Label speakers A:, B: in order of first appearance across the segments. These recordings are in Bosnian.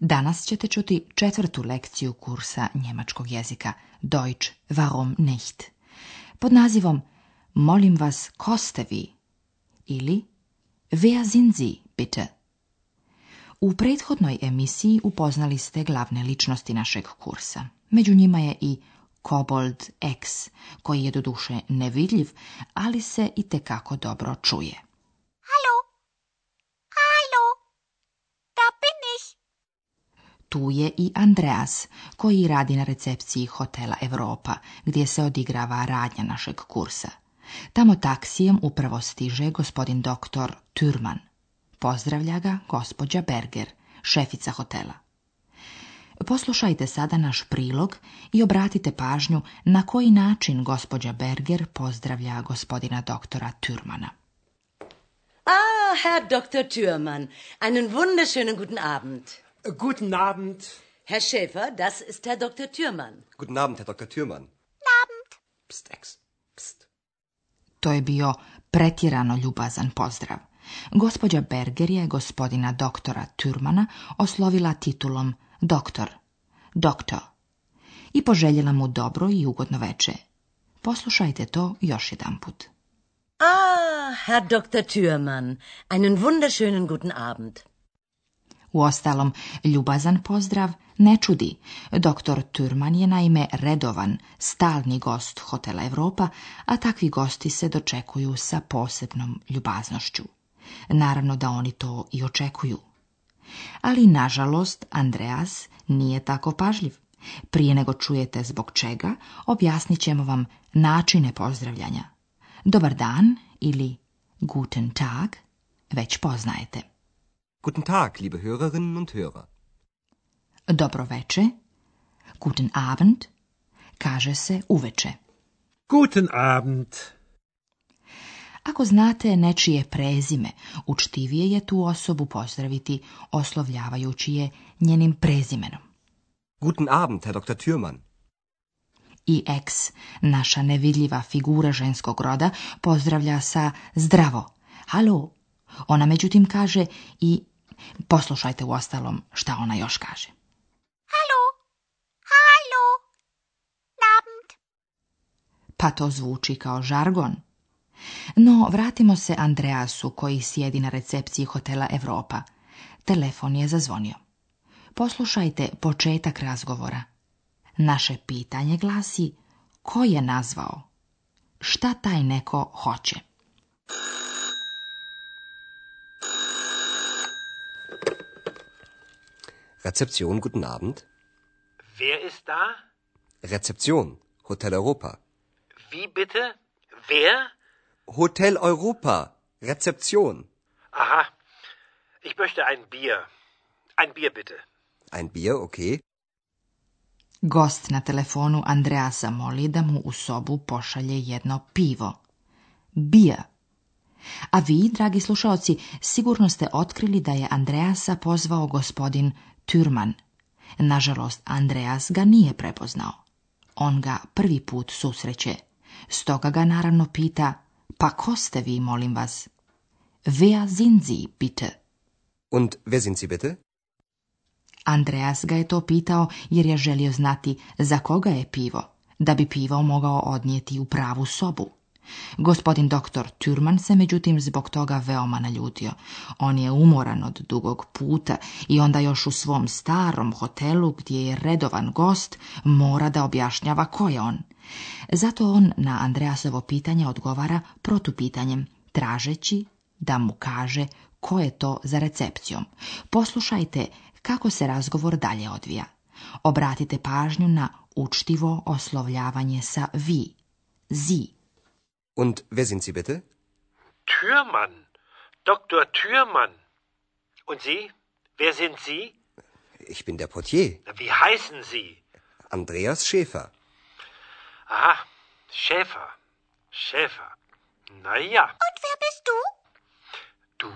A: Danas ćete čuti četvrtu lekciju kursa njemačkog jezika Deutsch warum nicht pod nazivom Molim vas, ko ste vi? ili Wer sind Sie, bitte? U prethodnoj emisiji upoznali ste glavne ličnosti našeg kursa. Među njima je i Kobold X, koji je doduše nevidljiv, ali se i tekako dobro čuje. Tu je i Andreas, koji radi na recepciji hotela Europa, gdje se odigrava radnja našeg kursa. Tamo taksijem upravo stiže gospodin doktor Turman. Pozdravlja ga gospođa Berger, šefica hotela. Poslušajte sada naš prilog i obratite pažnju na koji način gospođa Berger pozdravlja gospodina doktora Türmana.
B: Ah, Herr Dr. Türmann, einen wunderschönen guten Abend.
C: Guten Abend.
B: Herr Schäfer, das ist Herr Dr. Thürmann.
C: Guten Abend, Herr Dr. Thürmann. Abend.
A: To je bio pretjerano ljubazan pozdrav. Gospođa Berger je gospodina doktora Turmana oslovila titulom doktor, doktor i poželjela mu dobro i ugodno veče. Poslušajte to još jedanput.
B: Ah, Herr Dr. Thürmann, einen wunderschönen guten Abend.
A: Uostalom, ljubazan pozdrav ne čudi. Doktor Turman je naime redovan, stalni gost Hotela Europa, a takvi gosti se dočekuju sa posebnom ljubaznošću. Naravno da oni to i očekuju. Ali, nažalost, Andreas nije tako pažljiv. Prije nego čujete zbog čega, objasnit ćemo vam načine pozdravljanja. Dobar dan ili guten tag već poznajete.
C: Guten Tag, liebe Hörerinnen und Hörer.
A: Dobro veče. Guten Abend. Kaže se uveče.
C: Guten Abend.
A: Ako znate nečije prezime, učtivije je tu osobu pozdraviti oslovljavajući je njenim prezimenom.
C: Guten Abend, Herr Dr. Thürmann.
A: I ex, naša nevidljiva figura ženskog roda, pozdravlja sa zdravo. Halo, ona međutim kaže i poslušajte u ostalom šta ona još kaže.
D: Halo, halo, nabend.
A: Pa to zvuči kao žargon. No, vratimo se Andreasu koji sjedi na recepciji hotela Europa. Telefon je zazvonio. Poslušajte početak razgovora. Naše pitanje glasi ko je nazvao? Šta taj neko hoće?
C: Rezeption, guten Abend.
E: Wer ist da?
C: Rezeption, Hotel Europa.
E: Wie bitte? Wer?
C: Hotel Europa, Rezeption.
E: Aha. Ich möchte ein Bier. Ein Bier bitte.
C: Ein Bier, okay.
A: Gost na telefonu Andreasa moli da mu u sobu pošalje jedno pivo. Bier. A vi, dragi slušaoci, sigurno ste otkrili da je Andreasa pozvao gospodin Turman. Nažalost, Andreas ga nije prepoznao. On ga prvi put susreće. Stoga ga naravno pita, pa ko ste vi, molim vas? Wer sind Sie, bitte?
C: Und wer sind Sie, bitte?
A: Andreas ga je to pitao jer je želio znati za koga je pivo, da bi pivo mogao odnijeti u pravu sobu. Gospodin doktor Turman se međutim zbog toga veoma naljutio. On je umoran od dugog puta i onda još u svom starom hotelu gdje je redovan gost mora da objašnjava ko je on. Zato on na Andreasovo pitanje odgovara protupitanjem, tražeći da mu kaže ko je to za recepcijom. Poslušajte kako se razgovor dalje odvija. Obratite pažnju na učtivo oslovljavanje sa vi, zi,
C: Und wer sind Sie bitte?
E: Türmann. Dr. Türmann. Und Sie? Wer sind Sie?
C: Ich bin der Portier.
E: Wie heißen Sie?
C: Andreas Schäfer.
E: Aha, Schäfer. Schäfer. Na ja.
D: Und wer bist du?
E: Du?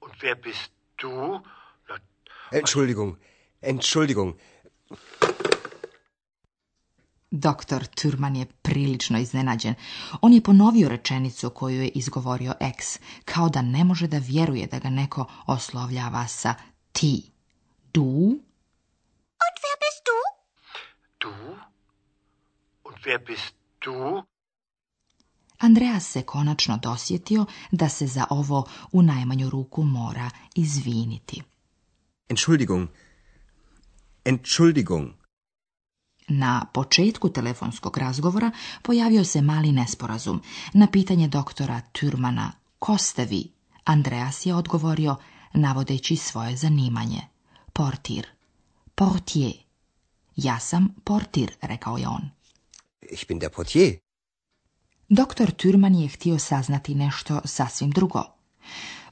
E: Und wer bist du? Na,
C: Entschuldigung, Entschuldigung.
A: Doktor Turman je prilično iznenađen. On je ponovio rečenicu koju je izgovorio eks, kao da ne može da vjeruje da ga neko oslovljava sa ti. Du?
D: Und wer bist du?
E: Du? Und wer bist du?
A: Andreas se konačno dosjetio da se za ovo u najmanju ruku mora izviniti.
C: Entschuldigung. Entschuldigung.
A: Na početku telefonskog razgovora pojavio se mali nesporazum. Na pitanje doktora Turmana Kostevi, ste vi, Andreas je odgovorio navodeći svoje zanimanje. Portir. Portier. Ja sam portir, rekao je on.
C: Ich bin der portier.
A: Doktor Turman je htio saznati nešto sasvim drugo.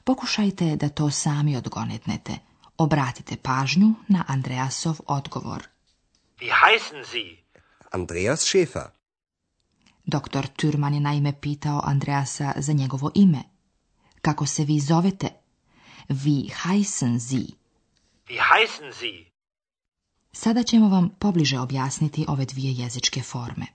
A: Pokušajte da to sami odgonetnete. Obratite pažnju na Andreasov odgovor.
E: Wie heißen Sie?
C: Andreas Schäfer.
A: Doktor Türman je naime pitao Andreasa za njegovo ime. Kako se vi zovete? Vi heißen Sie.
E: Wie heißen Sie?
A: Sada ćemo vam pobliže objasniti ove dvije jezičke forme.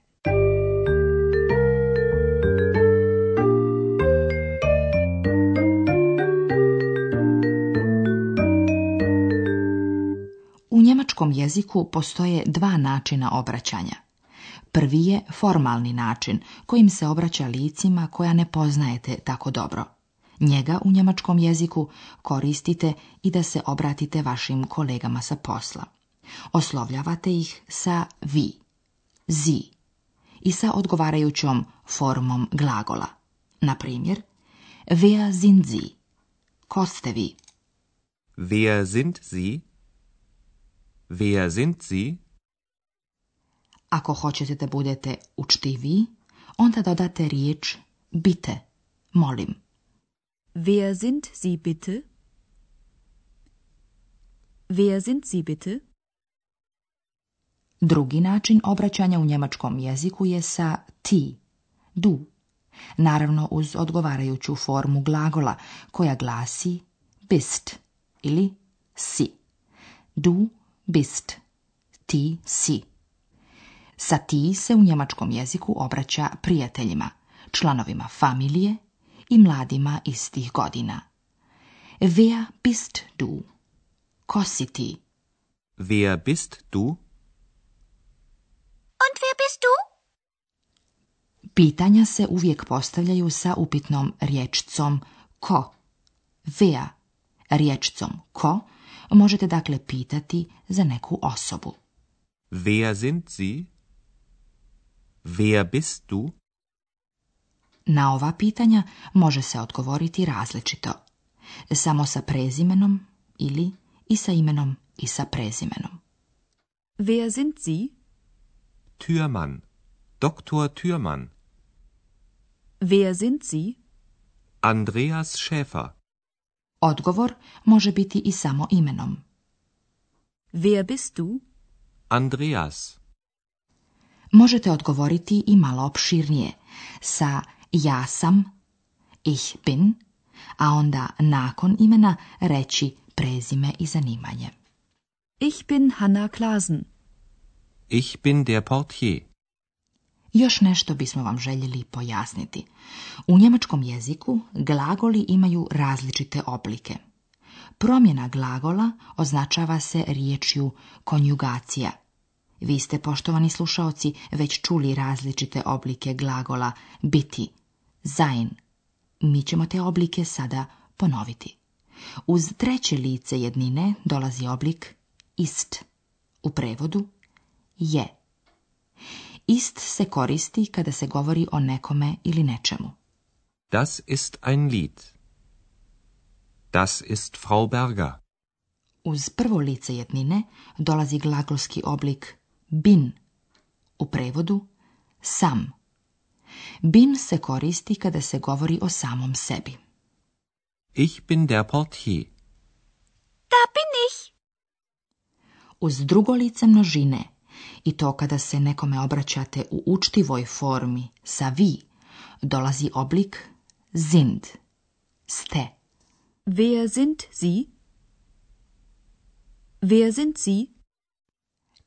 A: jeziku postoje dva načina obraćanja. Prvi je formalni način, kojim se obraća licima koja ne poznajete tako dobro. Njega u njemačkom jeziku koristite i da se obratite vašim kolegama sa posla. Oslovljavate ih sa vi, zi i sa odgovarajućom formom glagola. Na primjer, wer sind Sie? Ko ste vi?
C: Wer sind Sie? Wer sind Sie?
A: Ako hoćete da budete učtiviji, onda dodate riječ bite, molim.
F: Wer sind Sie bitte? Wer sind Sie bitte?
A: Drugi način obraćanja u njemačkom jeziku je sa ti, du, naravno uz odgovarajuću formu glagola koja glasi bist ili si. Du bist, ti si. Sa ti se u njemačkom jeziku obraća prijateljima, članovima familije i mladima istih godina. Wer bist du? Ko si ti?
C: Wer bist du?
D: Und wer bist du?
A: Pitanja se uvijek postavljaju sa upitnom riječcom ko. Wer riječcom ko Možete dakle pitati za neku osobu.
C: Wer sind Sie? Wer bist du?
A: Na ova pitanja može se odgovoriti različito. Samo sa prezimenom ili i sa imenom i sa prezimenom.
F: Wer sind Sie?
C: Türmann. Doktor Türmann.
F: Wer sind Sie?
C: Andreas Schäfer.
A: Odgovor može biti i samo imenom.
F: Wer bist du?
C: Andreas.
A: Možete odgovoriti i malo opširnije sa ja sam, ich bin, a onda nakon imena reći prezime i zanimanje.
F: Ich bin Hanna Klasen.
C: Ich bin der Portier.
A: Još nešto bismo vam željeli pojasniti. U njemačkom jeziku glagoli imaju različite oblike. Promjena glagola označava se riječju konjugacija. Vi ste, poštovani slušaoci, već čuli različite oblike glagola biti, sein. Mi ćemo te oblike sada ponoviti. Uz treće lice jednine dolazi oblik ist, u prevodu je ist se koristi kada se govori o nekome ili nečemu.
C: Das ist ein Lied. Das ist Frau Berger.
A: Uz prvo lice jednine dolazi glagolski oblik bin, u prevodu sam. Bin se koristi kada se govori o samom sebi.
C: Ich bin der Portier.
D: Da bin ich.
A: Uz drugo lice množine i to kada se nekome obraćate u učtivoj formi sa vi, dolazi oblik sind, ste.
F: Wer sind Sie? Wer sind Sie?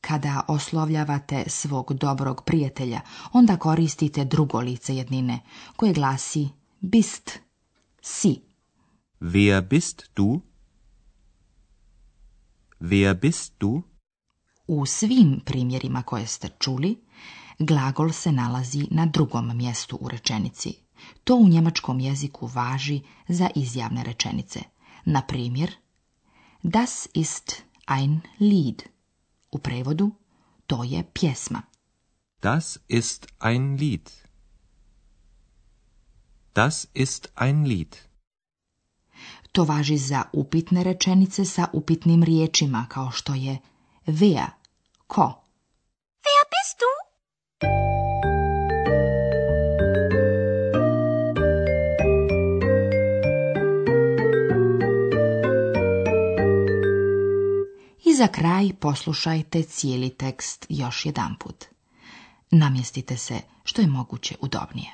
A: Kada oslovljavate svog dobrog prijatelja, onda koristite drugo lice jednine, koje glasi bist, si.
C: Wer bist du? Wer bist du?
A: U svim primjerima koje ste čuli, glagol se nalazi na drugom mjestu u rečenici. To u njemačkom jeziku važi za izjavne rečenice. Na primjer, das ist ein Lied. U prevodu, to je pjesma.
C: Das ist ein Lied. Das ist ein Lied.
A: To važi za upitne rečenice sa upitnim riječima, kao što je Wer? Ko?
D: Wer bist du?
A: I za kraj poslušajte cijeli tekst još jedanput. Namjestite se što je moguće udobnije.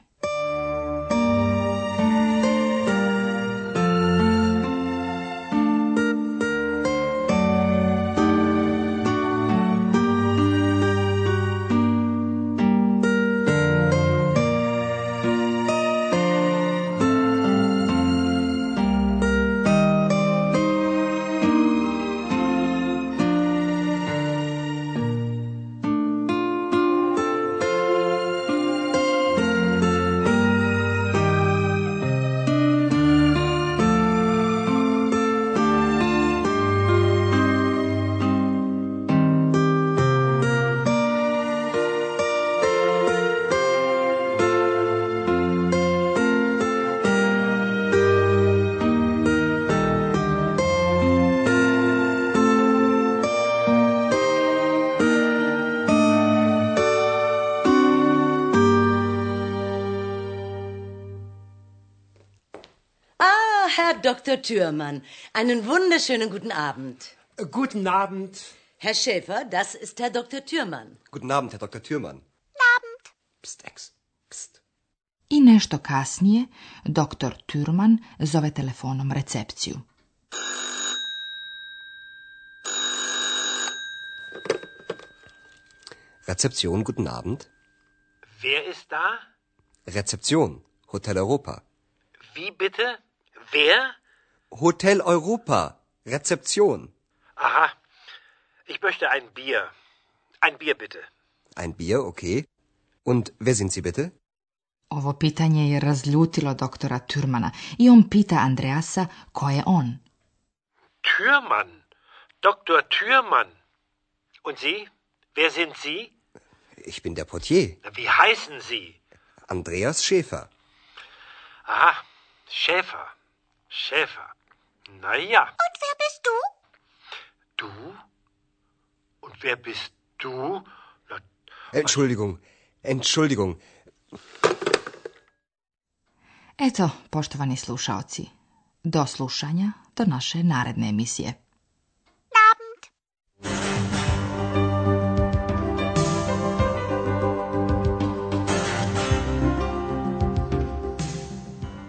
B: Dr. Thürmann. Einen wunderschönen guten Abend.
C: Äh, guten Abend.
B: Herr Schäfer, das ist Herr Dr. Thürmann.
C: Guten Abend, Herr Dr. Thürmann. Guten
D: Abend. Psst, Ex.
A: Psst. I nešto kasnije, dr. Thürmann zove telefonom recepciju.
C: Rezeption, guten Abend.
E: Wer ist da?
C: Rezeption, Hotel Europa.
E: Wie bitte? Wer?
C: Hotel Europa, Rezeption.
E: Aha. Ich möchte ein Bier. Ein Bier bitte.
C: Ein Bier, okay. Und wer sind Sie bitte?
A: Ovo pitanje je razljutilo doktora Türmana i on pita Andreasa ko je on. Türman? Doktor
E: Türmann? Und Sie? Wer sind Sie?
C: Ich bin der Portier.
E: Wie heißen Sie?
C: Andreas Schäfer.
E: Aha, Schäfer. Schäfer. Naja.
D: Und wer bist du?
E: Du? Und wer bist du? Na,
C: Entschuldigung. Entschuldigung.
A: Eto, poštovani slušaoci, do slušanja do naše naredne emisije.